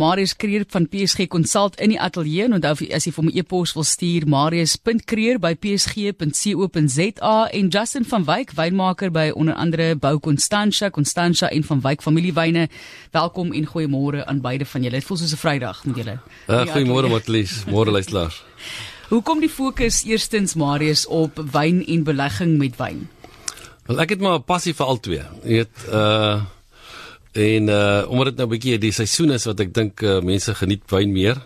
Marius Kreer van PSG Consult in die ateljee en onthou as jy vir my e-pos wil stuur marius.kreer@psg.co.za en Justin van Wyk wynmaker by onder andere Bou Constantia, Constantia en van Wyk familiewyne. Welkom en goeiemôre aan beide van julle. Dit voel soos 'n Vrydag met julle. Uh, goeiemôre Matlies, môre luisteraars. Hoekom die fokus eerstens Marius op wyn en belegging met wyn? Wel ek het maar 'n passie vir al twee. Jy weet uh En uh omdat dit nou 'n bietjie die seisoen is wat ek dink uh, mense geniet wyn meer,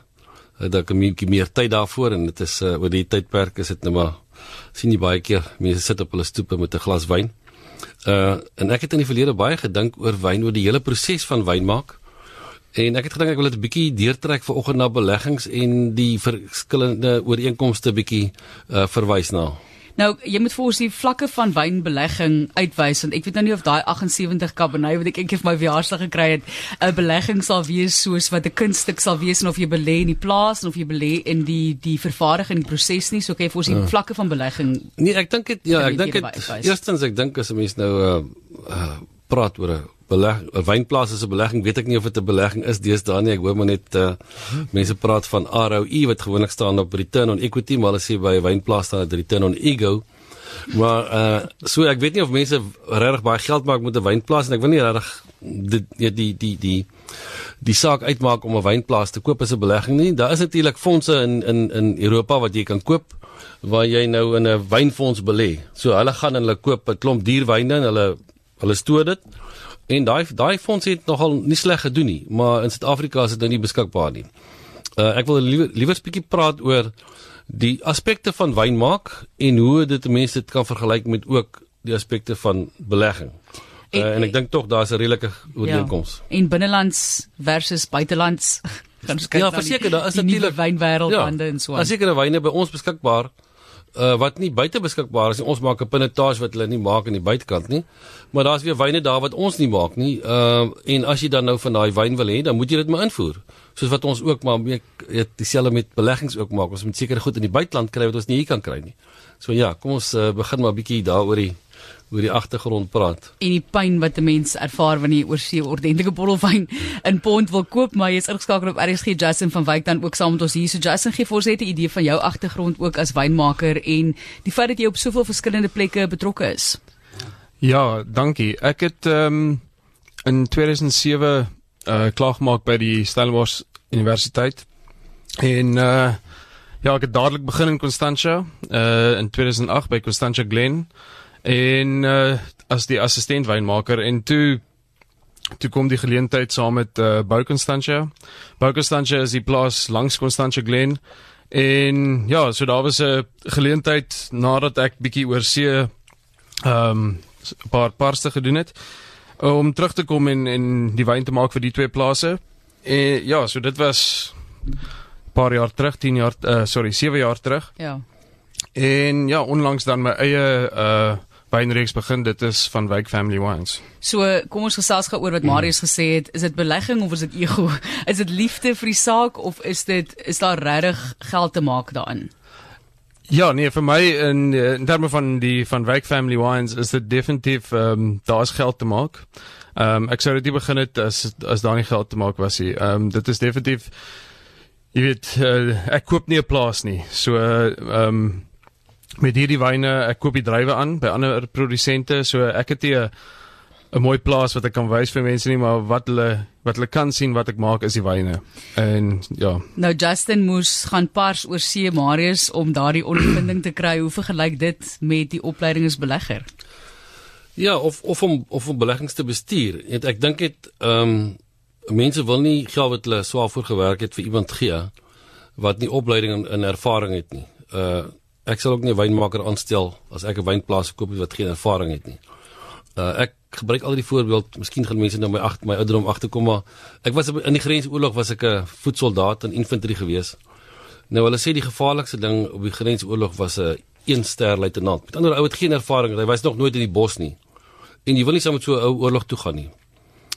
uh, dat ek 'n bietjie meer tyd daarvoor en dit is uh, oor die tydperk is dit nou maar sien jy baie keer mense sit op hulle stoepe met 'n glas wyn. Uh en ek het in die verlede baie gedink oor wyn oor die hele proses van wyn maak. En ek het gedink ek wil dit 'n bietjie deurtrek vanoggend na beleggings en die verskillende ooreenkomste bietjie uh verwys na. Nou, jy moet vir ons die vlakke van wynbelegging uitwys want ek weet nou nie of daai 78 Cabernet wat ek eendag vir my verjaarsdag gekry het, 'n belegging sal wees soos wat 'n kunststuk sal wees en of jy belê in die plaas of jy belê in die die vervaardiging en die proses nie. So kyk vir ons die ja. vlakke van belegging. Nee, ek dink dit ja, ek dink dit eerstens ek dink as 'n mens nou uh, uh praat oor 'n beleg wynplaas is 'n belegging, weet ek nie of dit 'n belegging is deesdae nie. Ek hoor maar net uh, mense praat van ROE wat gewoonlik staan op return on equity, maar hulle sê by 'n wynplaas staan dit return on ego. Maar uh so ek weet nie of mense regtig baie geld maak met 'n wynplaas en ek wil nie regtig die die die die die die saak uitmaak om 'n wynplaas te koop as 'n belegging nie. Daar is natuurlik fondse in in in Europa wat jy kan koop waar jy nou in 'n wynfonds belê. So hulle gaan en hulle koop 'n klomp duur wyne en hulle hulle stoor dit. En daai daai fonds het nogal nie sleg gedoen nie, maar in Suid-Afrika is dit nou nie beskikbaar nie. Uh ek wil liewer liewer 'n bietjie praat oor die aspekte van wyn maak en hoe dit mense dit kan vergelyk met ook die aspekte van belegging. Uh, en, en ek dink tog daar's 'n redelike ooreenkoms. Ja, en binnelands versus buitelands. ja, verseker daar is natuurlik wynwêreld ja, bande en so. Daar seker wyne by ons beskikbaar uh, wat nie buite beskikbaar is nie. Ons maak 'n pinotage wat hulle nie maak aan die buitekant nie. Maar daar's weer wyne daar wat ons nie maak nie. Uh en as jy dan nou van daai wyn wil hê, dan moet jy dit maar invoer. Soos wat ons ook maar mee dieselfde met beleggings ook maak. Ons moet seker goed in die buiteland kry wat ons nie hier kan kry nie. So ja, kom ons uh, begin maar 'n bietjie daaroor die oor die agtergrond praat. En die pyn wat 'n mens ervaar wanneer jy oor see ordentlike bottel wyn in pond wil koop, maar jy is ingeskakel op RSG Justin van Wyk dan ook saam met ons hier. So Justin gee vir ons net 'n idee van jou agtergrond ook as wynmaker en die feit dat jy op soveel verskillende plekke betrokke is. Ja, dankie. Ek het ehm um, in 2007 uh klaar gemaak by die Stellenbosch Universiteit. En uh ja, ek het dadelik begin in Constantia uh in 2008 by Constantia Glen en uh, as die assistent wynmaker en toe toe kom die geleentheid saam met uh, Bou Constantia. Bou Constantia is die plaas langs Constantia Glen en ja, so daar was 'n geleentheid nadat ek bietjie oor see ehm um, 'n paar parste gedoen het om terug te kom en en die wyn te maak vir die twee plase. En ja, so dit was paar jaar terug, 10 jaar uh, sorry, 7 jaar terug. Ja. En ja, onlangs dan my eie uh wynreeks begin. Dit is van Wyk Family Wines. So, kom ons gesels gou oor wat Marius gesê het. Is dit belegging of is dit ego? Is dit liefde vir die saak of is dit is daar regtig geld te maak daarin? Ja, nee, vir my in in terme van die van Wyk Family Wines is dit definitief ehm um, daar's geld te maak. Ehm um, ek sou dit nie begin het as as daar nie geld te maak was nie. Ehm um, dit is definitief jy weet uh, ek koop nie 'n plaas nie. So ehm uh, um, met hierdie wyne ek koop die druiwe aan by ander produsente so ek het hier 'n mooi plaas wat ek kan wys vir mense nie maar wat hulle wat hulle kan sien wat ek maak is die wyne. En ja. Nou Justin moes gaan pars oor see Marius om daardie ondervinding te kry. Hoe vergelyk dit met die opleiding as belegger? Ja of of om of om beleggings te bestuur. En ek dink dit ehm um, mense wil nie geld wat hulle swaar voor gewerk het vir iemand gee wat nie opleiding en, en ervaring het nie. Uh ek sal ook nie 'n wynmaker aanstel as ek 'n wynplaas koop wat geen ervaring het nie. Uh ek gebruik al die voorbeeld, miskien gaan mense nou my agt my ouderdom agterkom maar ek was in die grensoorlog was ek 'n voetsoldaat in infantry gewees. Nou hulle sê die gevaarlikste ding op die grensoorlog was 'n een ster luitenant. Met ander ou het geen ervaring, hy was nog nooit in die bos nie. En jy wil nie saam met so 'n ou oorlog toe gaan nie.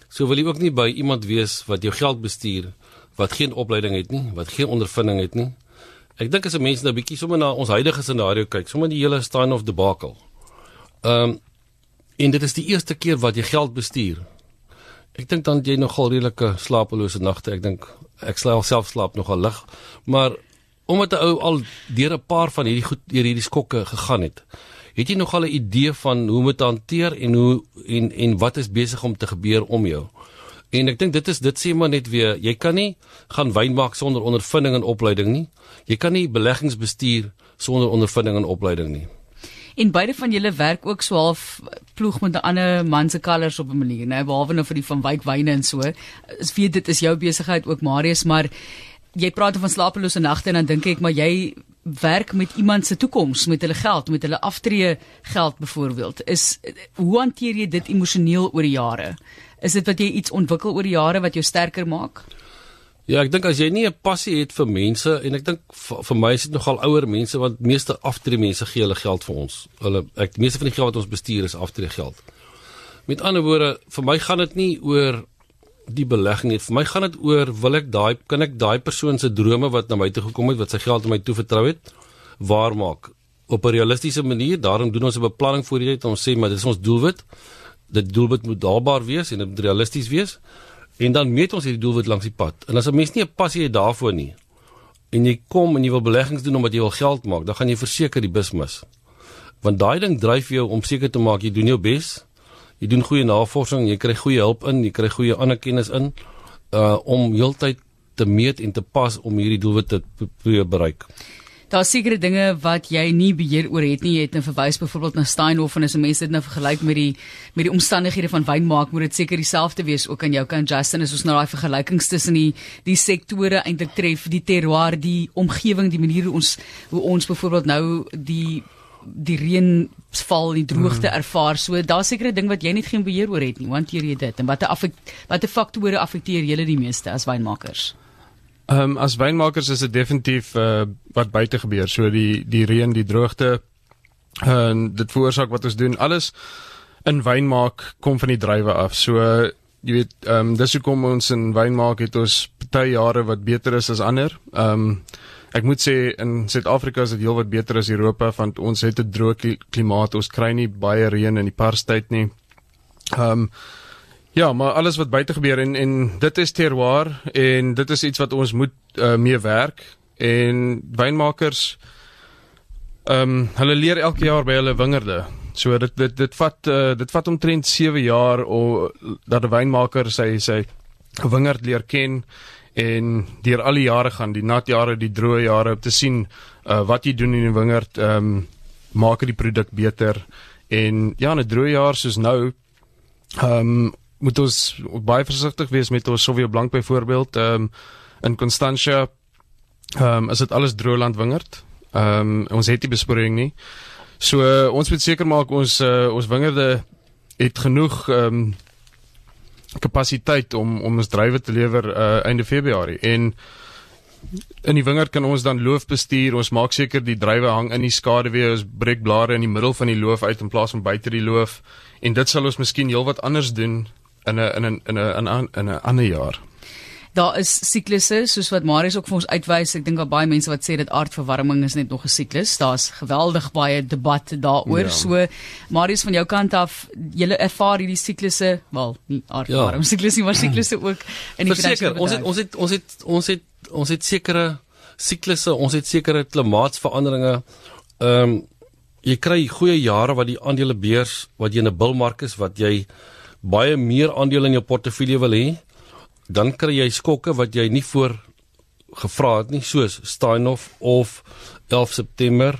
So wil jy ook nie by iemand wees wat jou geld bestuur wat geen opleiding het nie, wat geen ondervinding het nie. Ek dink as 'n mens nou bietjie sommer na ons huidige scenario kyk, sommer die hele stand of debacle. Ehm um, en dit is die eerste keer wat jy geld bestuur. Ek dink dan jy nogal redelike slapelose nagte. Ek dink ek slaap self slaap nogal lig. Maar omdat 'n ou al deur 'n paar van hierdie goed deur hierdie skokke gegaan het, het jy nogal 'n idee van hoe om dit hanteer en hoe en en wat is besig om te gebeur om jou. En ek dink dit is dit sê maar net weer, jy kan nie gaan wyn maak sonder ondervinding en opleiding nie. Jy kan nie beleggings bestuur sonder ondervinding en opleiding nie. En beide van julle werk ook so half ploeg met 'n ander man se kalvers op 'n manier, né? Behalwe nou vir die van Wyk wyne en so. Ek weet dit is jou besigheid ook Marius, maar jy praat van slapelose nagte en dan dink ek maar jy werk met iemand se toekoms, met hulle geld, met hulle aftree geld byvoorbeeld. Is hoe hanteer jy dit emosioneel oor die jare? Is dit wat jy iets ontwikkel oor die jare wat jou sterker maak? Ja, ek dink as jy nie 'n passie het vir mense en ek dink vir my is dit nogal ouer mense want meeste aftree mense gee hulle geld vir ons. Hulle ek die meeste van die geld wat ons bestuur is aftree geld. Met ander woorde, vir my gaan dit nie oor die belegging nie. Vir my gaan dit oor wil ek daai kan ek daai persoon se drome wat na my toe gekom het, wat sy geld aan my toe vertrou het, waar maak op 'n realistiese manier. Daarom doen ons 'n beplanning voor die tyd om sê maar dis ons doelwit dit doelwit moet daalbaar wees en dit realisties wees. En dan meet ons hierdie doelwit langs die pad. En as 'n mens nie 'n passie het daarvoor nie en jy kom en jy wil beleggings doen omdat jy wil geld maak, dan gaan jy verseker die bus mis. Want daai ding dryf jou om seker te maak jy doen jou bes. Jy doen goeie navorsing, jy kry goeie hulp in, jy kry goeie ander kennis in uh om heeltyd te meet en te pas om hierdie doelwit te probeer bereik daar's sekere dinge wat jy nie beheer oor het nie. Jy het nou verwys byvoorbeeld na Steinhoff en as 'n mens dit nou vergelyk met die met die omstandighede van wynmaak, moet dit seker dieselfde wees ook aan jou kant Justin. As ons nou daai vergelykings tussen die die sektore eintlik tref, die terroir, die omgewing, die manier hoe ons hoe ons byvoorbeeld nou die die reënval en die droogte mm. ervaar. So daar's sekere ding wat jy net geen beheer oor het nie. Want hier jy dit en watter watter faktore affekteer julle die meeste as wynmakers? Ehm um, as wynmakers is dit definitief uh, wat buite gebeur. So die die reën, die droogte en uh, dit veroorsaak wat ons doen. Alles in wynmaak kom van die druiwe af. So uh, jy weet ehm um, dis hoekom ons in wynmaak het ons baie jare wat beter is as ander. Ehm um, ek moet sê in Suid-Afrika is dit heelwat beter as Europa want ons het 'n droë klimaat. Ons kry nie baie reën in die parstyd nie. Ehm um, Ja, maar alles wat buite gebeur en en dit is terroir en dit is iets wat ons moet uh, mee werk en wynmakers ehm um, hulle leer elke jaar by hulle wingerde. So dit dit dit vat uh, dit vat omtrent 7 jaar om dat 'n wynmaker sy sy wingerd leer ken en deur al die jare gaan, die nat jare, die droë jare om te sien uh, wat jy doen in die wingerd ehm um, maak dit die produk beter en ja, 'n droë jaar soos nou ehm um, moet ons baie versigtig wees met ons Sauvignon Blanc byvoorbeeld. Ehm um, in Constantia ehm um, is dit alles droëland wingerd. Ehm um, ons het nie besporing nie. So uh, ons moet seker maak ons uh, ons wingerde het genoeg ehm um, kapasiteit om om ons drywe te lewer uh, einde Februarie. En in die wingerd kan ons dan loof bestuur. Ons maak seker die drywe hang in die skaduwee. Ons breek blare in die middel van die loof uit in plaas van buite die loof. En dit sal ons miskien heelwat anders doen in 'n in 'n in 'n in 'n ander jaar. Daar is siklusse soos wat Marius ook vir ons uitwys. Ek dink daar baie mense wat sê dat aardverwarming is net nog 'n siklus. Daar's geweldig baie debat daaroor. Ja. So Marius van jou kant af, jy ervaar hierdie siklusse, wel, nie aardverwarming ja. siklusse, maar siklusse ook in die Verseker, ons het ons het ons het ons het ons het sekere siklusse, ons het sekere klimaatsveranderinge. Ehm um, jy kry goeie jare wat die aandelebeurs wat jy in 'n bilmark is wat jy baie meer aandele in jou portefeulje wil hê, dan kry jy skokke wat jy nie voor gevra het nie, soos Steinhoff of 11 September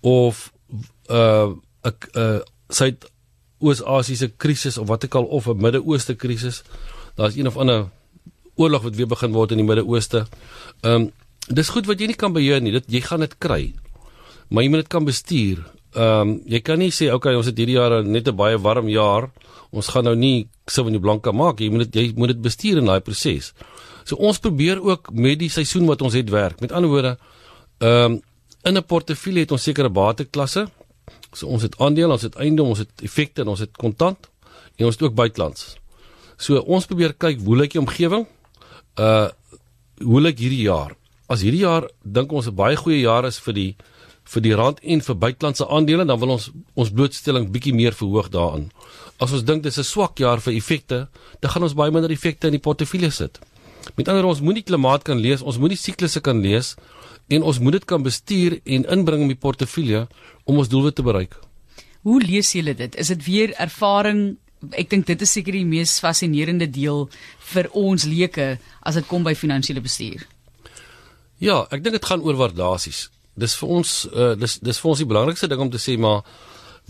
of uh 'n uh Suid-Oos-Asiese krisis of wat ek al of 'n Midde-Ooste krisis. Daar's een of ander oorlog wat weer begin word in die Midde-Ooste. Ehm um, dis goed wat jy nie kan beheer nie. Dit jy gaan dit kry. Maar jy moet dit kan bestuur. Ehm um, jy kan nie sê okay, ons het hierdie jaar net 'n baie warm jaar ons gaan nou nie Sauvignon Blanc maak jy moet dit jy moet dit bestuur in daai proses. So ons probeer ook met die seisoen wat ons het werk. Met ander woorde, ehm um, in 'n portefeulje het ons sekere bateklasse. So ons het aandele, ons het eiendom, ons het effekte en ons het kontant en ons het ook buitelands. So ons probeer kyk hoe lyk die omgewing? Uh hoe lyk hierdie jaar? As hierdie jaar dink ons 'n baie goeie jaar is vir die vir die rand en vir buitelandse aandele, dan wil ons ons blootstelling bietjie meer verhoog daaraan. As ons dink dis 'n swak jaar vir effekte, dan gaan ons baie minder effekte in die portefeulje sit. Met ander woorde, ons moet die klimaat kan lees, ons moet die siklusse kan lees en ons moet dit kan bestuur en inbring in die portefeulje om ons doelwit te bereik. Hoe lees julle dit? Is dit weer ervaring? Ek dink dit is seker die mees fascinerende deel vir ons leuke as dit kom by finansiële bestuur. Ja, ek dink dit gaan oor waardasies. Dis vir ons uh, dis dis vir ons die belangrikste ding om te sê maar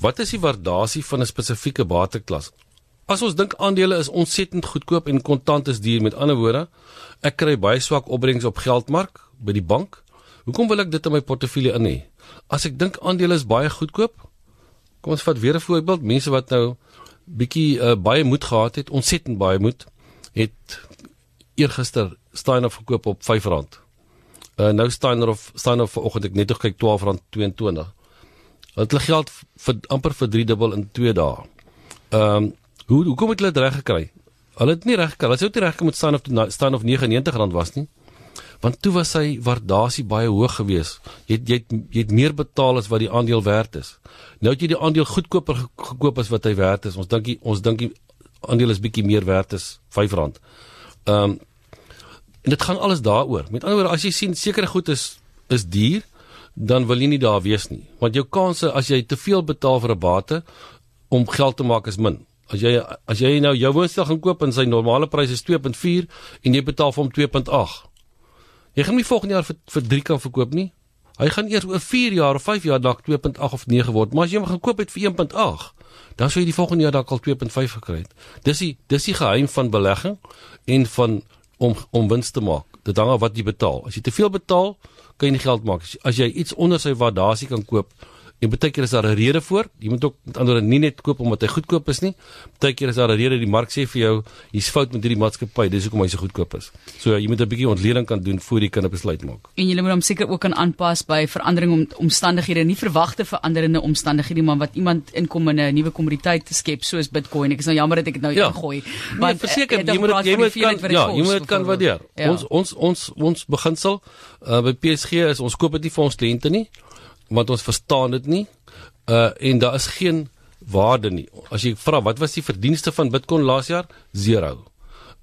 wat is die waardasie van 'n spesifieke bateklas? As ons dink aandele is ontsettend goedkoop en kontant is duur met ander woorde, ek kry baie swak opbrengs op geldmark by die bank. Hoekom wil ek dit in my portefeulje in hê? As ek dink aandele is baie goedkoop, kom ons vat weer 'n voorbeeld, mense wat nou bietjie uh, baie moed gehad het, ontsettend baie moed, het eergister Steiner verkoop op R5. Uh, nou Steiner of Steiner vanoggend ek net gekyk R12.22. Hulle geld vir amper vir 3 dubbel in 2 dae. Ehm um, hoe hoe kom dit hulle reg gekry? Hulle het nie reg gekry. Hulle sou nie reg gekom met Steiner of Steiner of R99 was nie. Want toe was sy waardasie baie hoog geweest. Jy het, jy het, jy het meer betaal as wat die aandeel werd is. Nou het jy die aandeel goedkoper gekoop as wat hy werd is. Ons dink ons dink die aandeel is bietjie meer werd as R5. Ehm um, En dit gaan alles daaroor. Met ander woorde, as jy sien sekere goed is is duur, dan wil jy nie daar wees nie. Want jou kanse as jy te veel betaal vir 'n bate om geld te maak is min. As jy as jy nou jou woonstel gaan koop en sy normale prys is 2.4 en jy betaal vir hom 2.8. Jy gaan nie volgende jaar vir vir 3 kan verkoop nie. Hy gaan eers oor 4 jaar of 5 jaar dalk 2.8 of 9 word. Maar as jy hom gaan koop het vir 1.8, dan sou jy die volgende jaar dalk al 2.5 gekry het. Dis die dis die geheim van belegging en van om om wins te maak. Dit hang af wat jy betaal. As jy te veel betaal, kan jy nie geld maak. As jy iets onder sy waardasie kan koop, En baie keer is daar 'n rede voor. Jy moet ook met ander nie net koop omdat hy goedkoop is nie. Baie keer is daar 'n rede die mark sê vir jou, hier's fout met hierdie maatskappy, dis hoekom hy so goedkoop is. So jy moet 'n bietjie ontleding kan doen voor jy kan 'n besluit maak. En jy moet hom seker ook kan aanpas by verandering om omstandighede, nie verwagte veranderende omstandighede, maar wat iemand inkom in 'n nuwe kommoditeit te skep soos Bitcoin. Ek is nou jammer dat ek dit nou ja. ingooi. Maar nee, verseker jy moet jy moet kan, ja, jy moet kan waardeer. Ja. Ons ons ons ons beginsel uh, by PSG is ons koop dit nie vir ons kliënte nie want ons verstaan dit nie. Uh en daar is geen waarde nie. As jy vra wat was die verdienste van Bitcoin laas jaar? 0.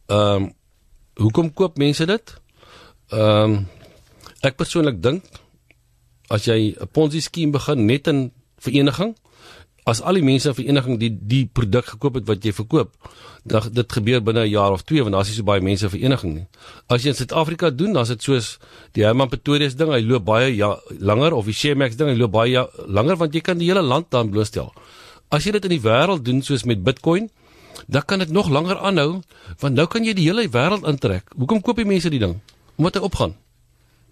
Ehm um, hoekom koop mense dit? Ehm um, ek persoonlik dink as jy 'n Ponzi skema begin net in vereniging as al die mense in vereniging die die produk gekoop het wat jy verkoop, dan dit gebeur binne 'n jaar of 2 want daar's nie so baie mense in vereniging nie. As jy in Suid-Afrika doen, dan's dit soos die Herman Pretorius ding, hy loop baie ja, langer of die Shemax ding, hy loop baie ja, langer want jy kan die hele land dan blootstel. As jy dit in die wêreld doen soos met Bitcoin, dan kan dit nog langer aanhou want nou kan jy die hele wêreld intrek. Hoekom koop die mense die ding? Omdat hy opgaan.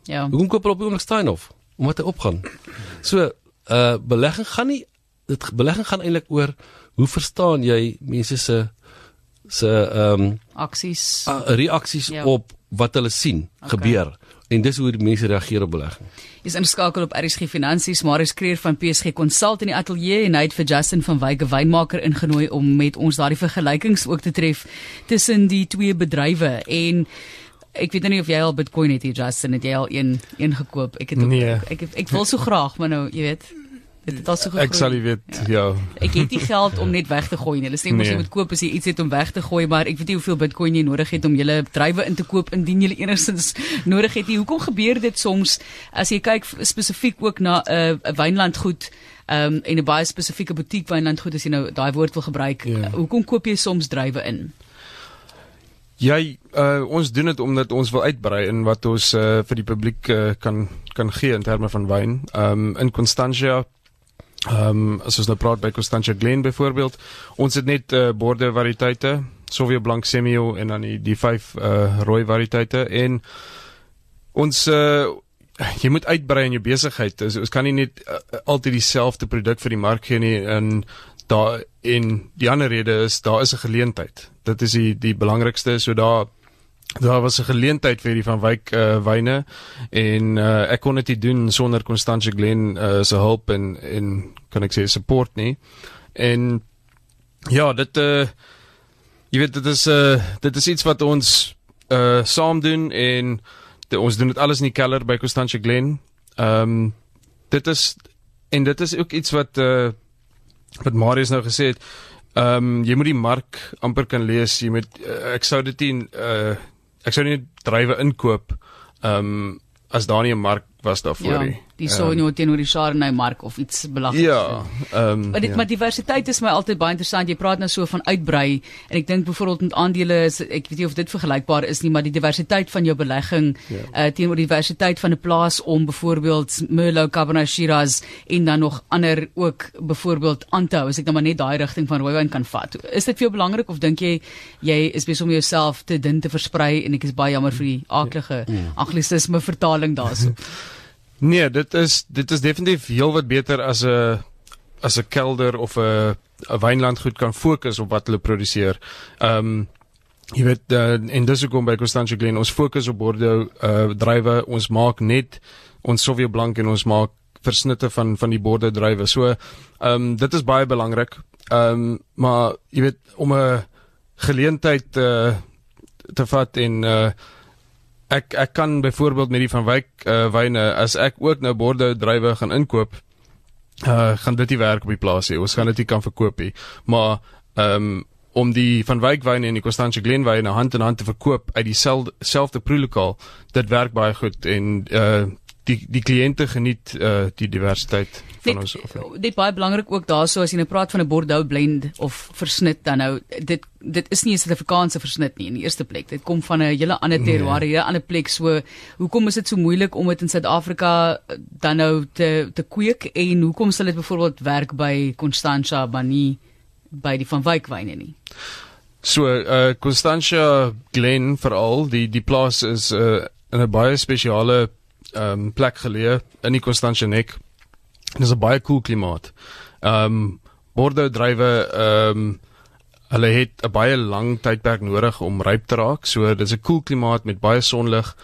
Ja. Hoekom koop hulle op Oomblik Steinhof? Omdat hy opgaan. So, uh belegging gaan nie dit belegging gaan eintlik oor hoe verstaan jy mense se se ehm um, aksies reaksies ja. op wat hulle sien okay. gebeur en dis hoe die mense reageer op belegging. Is inskakel op RSG Finansies, Marius Kreer van PSG Consult in die ateljee en hy het vir Justin van Wyk wynmaker ingenooi om met ons daardie vergelykings ook te tref tussen die twee bedrywe en Ek weet nou nie of jy al Bitcoin het hier Justin het jy al een een gekoop ek het ook, nee. ek ek, ek wil so graag maar nou jy weet Dit het al so gegroei. Ek sal weet, ja. ja. Ek het nie geld om net weg te gooi nie. Hulle sê mos nee. jy moet koop as jy iets het om weg te gooi, maar ek weet nie hoeveel Bitcoin jy nodig het om julle drywe in te koop indien jy enigstens nodig het. Nie. Hoekom gebeur dit soms as jy kyk spesifiek ook na 'n uh, 'n wynlandgoed um, en 'n baie spesifieke butiek wynlandgoed as jy nou daai woord wil gebruik. Ja. Hoekom koop jy soms drywe in? Jy uh, ons doen dit omdat ons wil uitbrei in wat ons uh, vir die publiek uh, kan kan gee in terme van wyn. Ehm um, in Constantia Ehm um, as ons nou praat by Constantia Glen byvoorbeeld, ons het net uh, borde variëteite, Sauvignon Blanc Semillon en dan die die vyf uh, rooi variëteite en ons uh, jy moet uitbrei in jou besigheid. Dus, ons kan nie net uh, altyd dieselfde produk vir die mark gee nie en daar in die ander rede is daar is 'n geleentheid. Dit is die die belangrikste. So daar daar was 'n geleentheid vir die van Wyk uh, wyne en uh, ek kon dit doen sonder Constantia Glen uh, se hulp en en kan ek sê support nie. En ja, dit uh, jy weet dit is uh, dit is iets wat ons uh, saam doen en de, ons doen dit alles in die keller by Constantia Glen. Ehm um, dit is en dit is ook iets wat uh wat Marius nou gesê het. Ehm um, jy moet die mark amper kan lees. Jy moet uh, ek sou dit nie uh ek sou nie drywe inkoop ehm um, as daar nie 'n mark was daarvoor ja, nie. Die Sonio um, teenoor die Chardonnay mark of iets belaglik. Ja. Ehm um, maar dit ja. maar diversiteit is my altyd baie interessant. Jy praat nou so van uitbrei en ek dink byvoorbeeld met aandele is ek weet nie of dit vergelykbaar is nie, maar die diversiteit van jou belegging ja. uh, teenoor die diversiteit van 'n plaas om byvoorbeeld Merlot, Cabernet Shiraz en dan nog ander ook byvoorbeeld aan te hou as ek nou maar net daai rigting van rooiwyn kan vat. Is dit vir jou belangrik of dink jy jy is besig om jouself te dun te versprei en ek is baie jammer vir die aaklige ja. anglisisme vertaling daarso. Nee, dit is dit is definitief heel wat beter as 'n as 'n kelder of 'n 'n wynlandgoed kan fokus op wat hulle produseer. Ehm um, jy weet uh, dis hoekom by Constantia Glen ons fokus op Bordeaux uh drywe. Ons maak net ons Sauvignon Blanc en ons maak versnitte van van die Bordeaux drywe. So ehm um, dit is baie belangrik. Ehm um, maar jy weet om 'n geleentheid uh, te vat en uh ek ek kan byvoorbeeld met die van Wyk uh, wyne as ek ook nou Bordeaux drywe gaan inkoop uh gaan dit nie werk op die plaas nie. Ons gaan dit nie kan verkoop nie. Maar ehm um, om die van Wyk wyne en die Constantia Glen wyne hand in hand te verkoop uit dieselfde proelokaal, dit werk baie goed en uh die die kliënte geniet uh die diversiteit van ons of dit baie belangrik ook daarso as jy nou praat van 'n Bordeaux blend of versnit dan nou dit dit is nie 'n Suid-Afrikaanse versnit nie in die eerste plek dit kom van 'n hele ander nee. terroir 'n nee. ander plek so hoekom is dit so moeilik om dit in Suid-Afrika dan nou te te kweek en hoekom sal dit byvoorbeeld werk by Constantia maar nie by die van Wyk wyne nie so uh Constantia Glen veral die die plaas is uh in 'n baie spesiale um, plek geleë in die Constantia Nek. Dit is 'n baie koel klimaat. Ehm um, Bordeaux drywe ehm um, hulle het 'n baie lang tydperk nodig om ryp te raak. So dis 'n koel klimaat met baie sonlig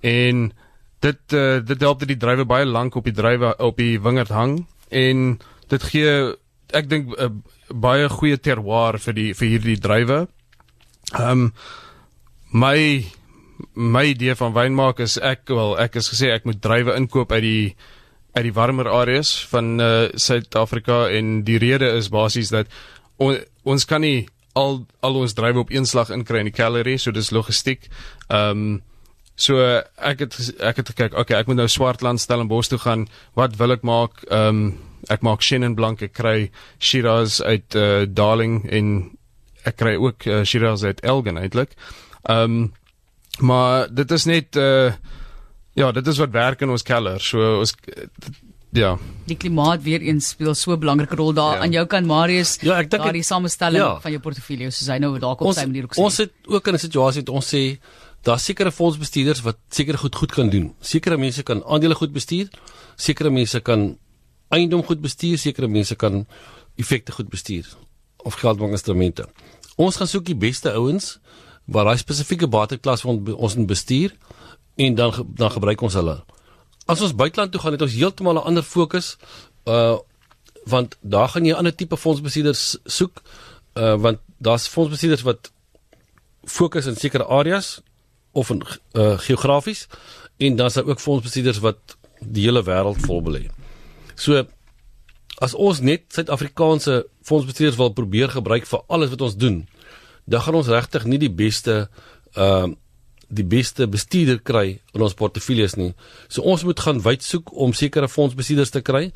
en dit uh, dit help dat die drywe baie lank op die drywe op die wingerd hang en dit gee ek dink 'n uh, baie goeie terroir vir die vir hierdie drywe. Ehm um, my my idee van wyn maak is ek wel ek is gesê ek moet drywe inkoop uit die uit die warmer areas van uh, Suid-Afrika en die rede is basies dat on, ons kan nie al al ons drywe op een slag inkry in die calorie so dis logistiek. Ehm um, so ek het ek het gekyk okay ek moet nou Swartland Stellenbosch toe gaan. Wat wil ek maak? Ehm um, ek maak Chenin Blanc ek kry Shiraz uit uh, Darling en ek kry ook uh, Shiraz uit Elgin eintlik. Ehm um, Maar dit is net uh ja, dit is wat werk in ons keller. So ons ja. Die klimaat weer eens speel so 'n belangrike rol daar ja. aan jou kant Marius. Ja, ek dink daardie samestelling ja. van jou portefeulje soos hy nou daar kom sy manier ook sê. Ons het ook in 'n situasie wat ons sê daar sekere fondsbestuurders wat seker goed goed kan doen. Sekere mense kan aandele goed bestuur. Sekere mense kan eiendom goed bestuur, sekere mense kan effekte goed bestuur of geldbankinstrumente. Ons gaan soek die beste ouens waar daai spesifieke bateklas ons ons in bestuur en dan dan gebruik ons hulle. As ons buiteland toe gaan het ons heeltemal 'n ander fokus uh want daar gaan jy 'n ander tipe fondsbestuurders soek uh want daar's fondsbestuurders wat fokus in sekere areas of in uh geografies en dan's daar ook fondsbestuurders wat die hele wêreld vol belê. So as ons net Suid-Afrikaanse fondsbestuurders wil probeer gebruik vir alles wat ons doen, dan gaan ons regtig nie die beste ehm uh, die beste bestuurder kry in ons portefeuilles nie. So ons moet gaan wyd soek om sekere fondsbestuurders te kry.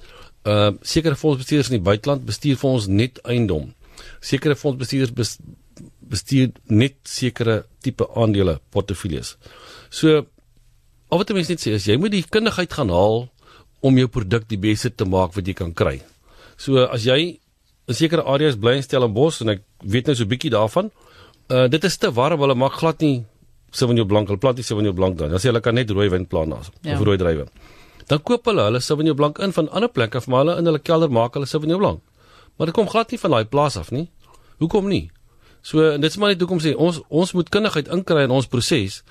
Uh, sekere fondsbestuurders in die buiteland bestuur vir ons net eiendom. Sekere fondsbestuurders bestuur net sekere tipe aandele portefeuilles. So al wat mense net sê is jy moet die kundigheid gaan haal om jou produk die beste te maak wat jy kan kry. So as jy in sekere areas bly in Stellenbosch en ek weet nou so 'n bietjie daarvan. Uh dit is te warm, hulle maak glad nie Sauvignon Blanc, hulle plant nie Sauvignon Blanc daar. Dan sê hulle kan net rooi wyn plant daar ja. of rooi druiwe. Dan koop hulle hulle Sauvignon Blanc in van ander plekke of maar hulle in hulle kelder maak hulle Sauvignon Blanc. Maar dit kom glad nie van daai plaas af nie. Hoekom nie? So en dit is maar net hoekom sê ons ons moet kundigheid inkry in ons proses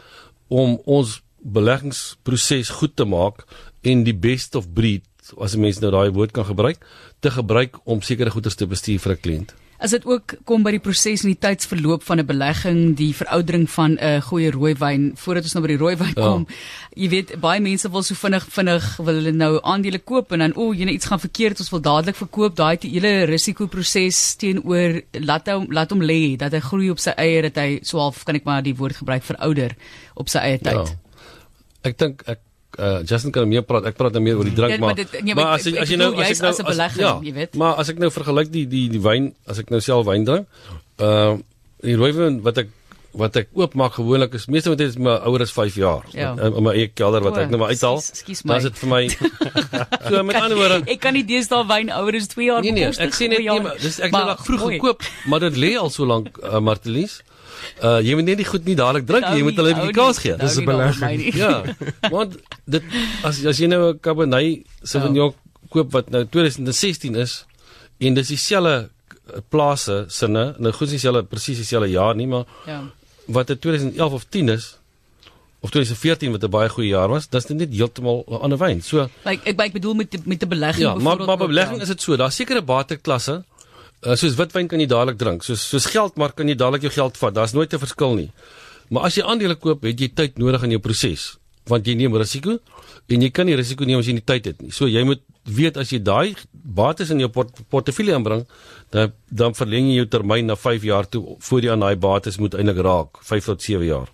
om ons beleggingsproses goed te maak en die best of breed as 'n mens nou daai woord kan gebruik te gebruik om sekere goederes te bestuur vir 'n kliënt. As dit ook kom by die proses en die tydsverloop van 'n belegging, die veroudering van 'n goeie rooiwyn voordat ons nou by die rooiwyn ja. kom. Jy weet, baie mense wil so vinnig vinnig wil hulle nou aandele koop en dan o, oh, jy net iets gaan verkeerd, ons wil dadelik verkoop. Daai hele risikoproses teenoor laat hom laat hom lê dat hy groei op sy eie dat hy so half kan ek maar die woord gebruik verouder op sy eie tyd. Ja. Ek dink ek uh Justin kan meer praat. Ek praat nou meer oor die drink ja, maar. Maar, dit, nee, maar as, as, as jy nou as ek nou as 'n belegging, ja, jy weet. Maar as ek nou vergelyk die die die wyn, as ek nou self wyn drink, uh die rooiwyn wat ek wat ek oopmaak gewoonlik is meeste met dit is my ouer is 5 jaar. Ja. In, in my eie kelder wat ek nou maar uithaal. Dan is dit vir my So met ander woorde, ek kan nie deesdae wyn ouer is 2 jaar nee, nee, ek sien net nie, dis ek het nog vroeg gekoop, maar dit lê al so lank uh, Martelies. Uh jy moet net die goed nie dadelik drink nie, jy moet hulle 'n bietjie kans gee. Dis 'n belegging. Ja. Want dit as as jy nou 'n Cabernet Sauvignon koop wat nou 2016 is en dis dieselfde plase sinne, nou goed dieselfde presies dieselfde jaar nie, maar ja. Wat in 2011 of 10 is of 2014 wat 'n baie goeie jaar was, dis net heeltemal 'n ander wyn. So like, ek ek bedoel met met 'n belegging ja, maar maar belegging ja. is dit so, daar's sekere bateklasse Uh, soos witwyn kan jy dadelik drink. Soos soos geld maar kan jy dadelik jou geld vat. Daar's nooit 'n verskil nie. Maar as jy aandele koop, het jy tyd nodig in jou proses, want jy neem risiko en jy kan nie risiko neem as jy nie tyd het nie. So jy moet weet as jy daai bates in jou port portefeulje aanbring, dan dan verleng jy jou termyn na 5 jaar toe voor jy aan daai bates moet eintlik raak, 5 tot 7 jaar.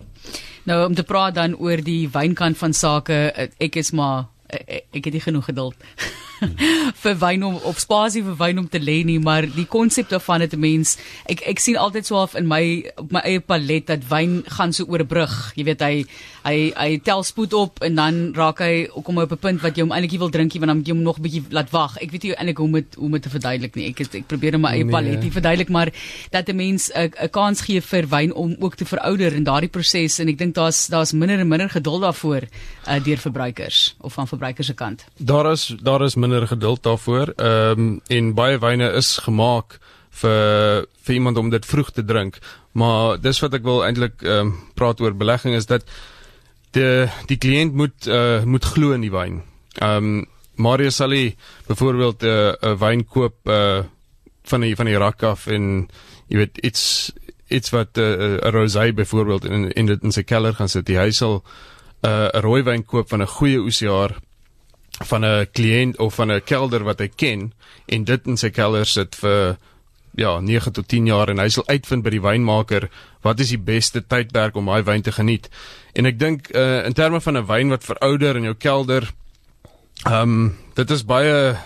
Nou om te praat dan oor die wynkant van sake, ek is maar ek, ek het nie genoeg geduld. vir wyn om op spasie vir wyn om te lê nie, maar die konsep daarvan het 'n mens ek ek sien altyd so half in my op my eie palet dat wyn gaan so oor 'n brug. Jy weet hy hy hy tel spoed op en dan raak hy kom op 'n punt wat jy hom eintlik wil drinkie want dan moet jy hom nog 'n bietjie laat wag. Ek weet nie eintlik hoe moet hoe moet te verduidelik nie. Ek ek probeer in my eie nee. palet nee. verduidelik maar dat 'n mens 'n 'n kans gee vir wyn om ook te verouder in daardie proses en ek dink daar's daar's minder en minder geduld daarvoor uh, deur verbruikers of van verbruikers se kant. Daar is daar is minder geduld daarvoor. Ehm um, en baie wyne is gemaak vir vir iemand om dit vroeg te drink. Maar dis wat ek wil eintlik ehm um, praat oor belegging is dat die die kliënt moet uh, moet glo in die wyn. Ehm um, Mario Sally byvoorbeeld 'n uh, 'n wyn koop uh, van die van die rak af en jy weet iets iets wat 'n uh, rosé byvoorbeeld in in dit in sy kelder gaan sit. Hy sal 'n uh, rooiwyn koop van 'n goeie oesjaar van 'n kliënt of van 'n kelder wat hy ken en dit in sy kelder sit vir ja, 9 tot 10 jaar en hy sal uitvind by die wynmaker wat is die beste tydperk om daai wyn te geniet. En ek dink uh, in terme van 'n wyn wat verouder in jou kelder ehm um, dit is baie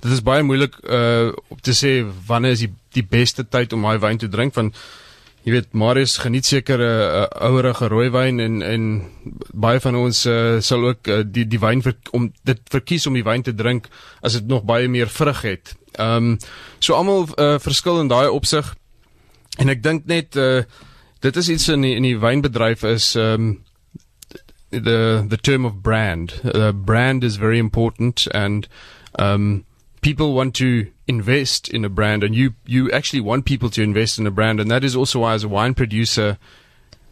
dit is baie moeilik uh om te sê wanneer is die die beste tyd om daai wyn te drink van jy weet Marius geniet seker 'n uh, uh, ouerige rooiwyn en en baie van ons uh, sal ook uh, die die wyn vir, om dit verkies om die wyn te drink as dit nog baie meer vrug het. Ehm um, so almal uh, verskil in daai opsig. En ek dink net uh, dit is iets in die, in die wynbedryf is ehm um, the the term of brand. Uh, brand is very important and um people want to invest in a brand and you you actually want people to invest in a brand. And that is also why as a wine producer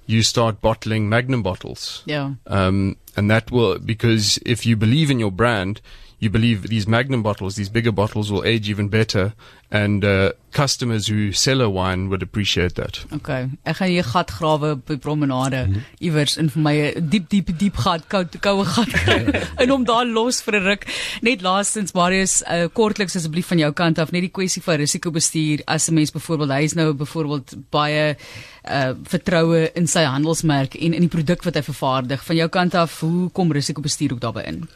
you start bottling magnum bottles. Yeah. Um and that will because if you believe in your brand you believe these magnum bottles, these bigger bottles will age even better and uh, customers who sell a wine would appreciate that. Okay. Ek gaan hier gat grawe op die promenade mm -hmm. iewers in vir my 'n diep diep diep gat, koue koue gat in om daar los vir 'n ruk. Net laastens Marius, uh, kortliks asseblief van jou kant af net die kwessie van risikobestuur as 'n mens byvoorbeeld hy is nou byvoorbeeld baie uh vertroue in sy handelsmerk en in die produk wat hy vervaardig. Van jou kant af, hoe kom risikobestuur ook daarbey in?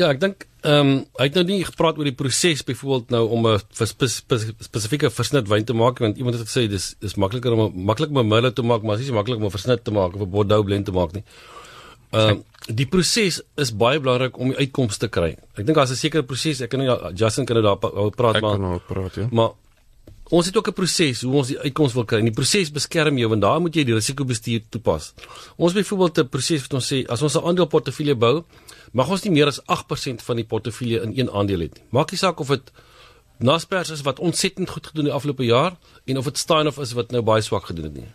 Ja, ek dink ehm um, hy het nou nie gepraat oor die proses byvoorbeeld nou om 'n spesifieke versnit wyn te maak want iemand het gesê dis dis makliker om maklik om 'n Merlot te maak, maar dis nie maklik om 'n versnit te maak of 'n Bordeaux blend te maak nie. Ehm um, die proses is baie belangrik om die uitkomste te kry. Ek dink daar's 'n sekere proses. Ek kan nou Justin kan nou daar praat ek maar. Ek kan ook praat, ja. Maar ons het ook 'n proses hoe ons die uitkoms wil kry. En die proses beskerm jou want daar moet jy die risikobestuur toepas. Ons byvoorbeeld 'n proses wat ons sê as ons 'n aandeleportefeulje bou, mag ons nie meer as 8% van die portefeulje in een aandeel hê nie. Maak nie saak of dit Naspers is wat ontsettend goed gedoen die afgelope jaar en of dit Steinhoff is wat nou baie swak gedoen het nie.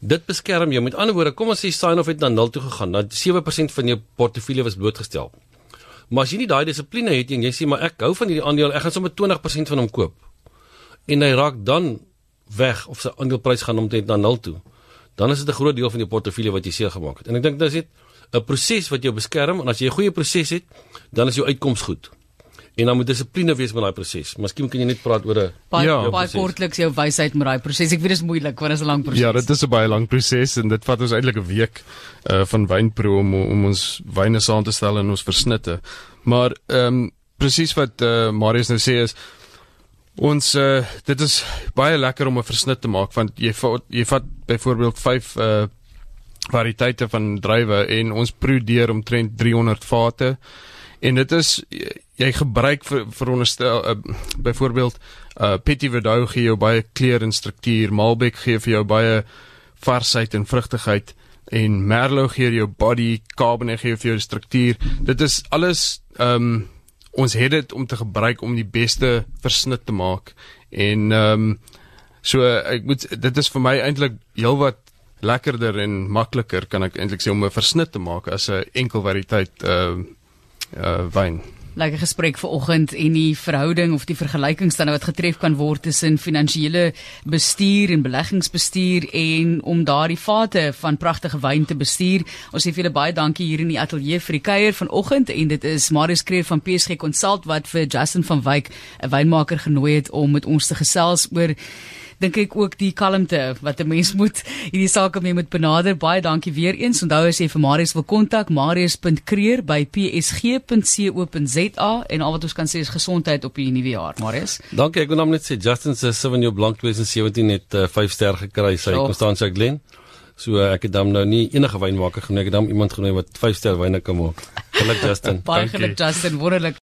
Dit beskerm jou. Met ander woorde, kom ons sê Steinhoff het na 0 toe gegaan, dan 7% van jou portefeulje was blootgestel. Maar as jy nie daai dissipline het en jy sê maar ek hou van hierdie aandeel, ek gaan sommer 20% van hom koop. en hy raak dan weg of sy aandeleprys gaan omtrent na nul toe, dan is dit 'n groot deel van jou portefeulje wat jy seer gemaak het. En ek dink dis net 'n proses wat jou beskerm en as jy 'n goeie proses het, dan is jou uitkoms goed. En dan moet dissipline wees met daai proses. Miskien kan jy net praat oor 'n baie ja, baie kortliks jou wysheid met daai proses. Ek weet dit is moeilik want dit is 'n lang proses. Ja, dit is 'n baie lang proses en dit vat ons eintlik 'n week uh van wynproe om om ons wyne saam te stel in ons versnitte. Maar ehm um, presies wat uh Marius nou sê is ons uh dit is baie lekker om 'n versnit te maak want jy vat jy vat byvoorbeeld 5 uh variëteite van druiwe en ons proe deur omtrent 300 vate. En dit is jy gebruik vir veronderstel uh, byvoorbeeld uh Petit Verdot gee jou baie kleur en struktuur, Malbec gee vir jou baie varsheid en vrugtigheid en Merlot gee jou body, Cabernet gee vir jou struktuur. Dit is alles um ons het dit om te gebruik om die beste versnit te maak en um so ek moet dit is vir my eintlik heelwat lekkerder en makliker kan ek eintlik sê om 'n versnit te maak as 'n enkel variëteit uh uh wyn lekker gesprek vanoggend en die verhouding of die vergelykings dan wat getref kan word tussen finansiële bestuur en beleggingsbestuur en om daardie vate van pragtige wyn te bestuur. Ons sê vir julle baie dankie hier in die ateljee vir die kuier vanoggend en dit is Marius Kreer van PSG Consult wat vir Justin van Wyk 'n wynmaker genooi het om met ons te gesels oor dink ek ook die kalmte wat 'n mens moet hierdie sake mee moet benader. Baie dankie weer eens. Onthou as jy vir Marius wil kontak, marius.kreer@psg.co.za en al wat ons kan sê is gesondheid op die nuwe jaar. Marius. Dankie. Ek wil net sê Justin se Sauvignon Blanc 2017 het 5 uh, ster gekry. Sy Constantia Glen. So ek het dan nou nie enige wynmaker genooi, ek het dan iemand genooi wat 5 ster wyne kan maak. Geluk Justin. Baie geluk Justin, wonderlik.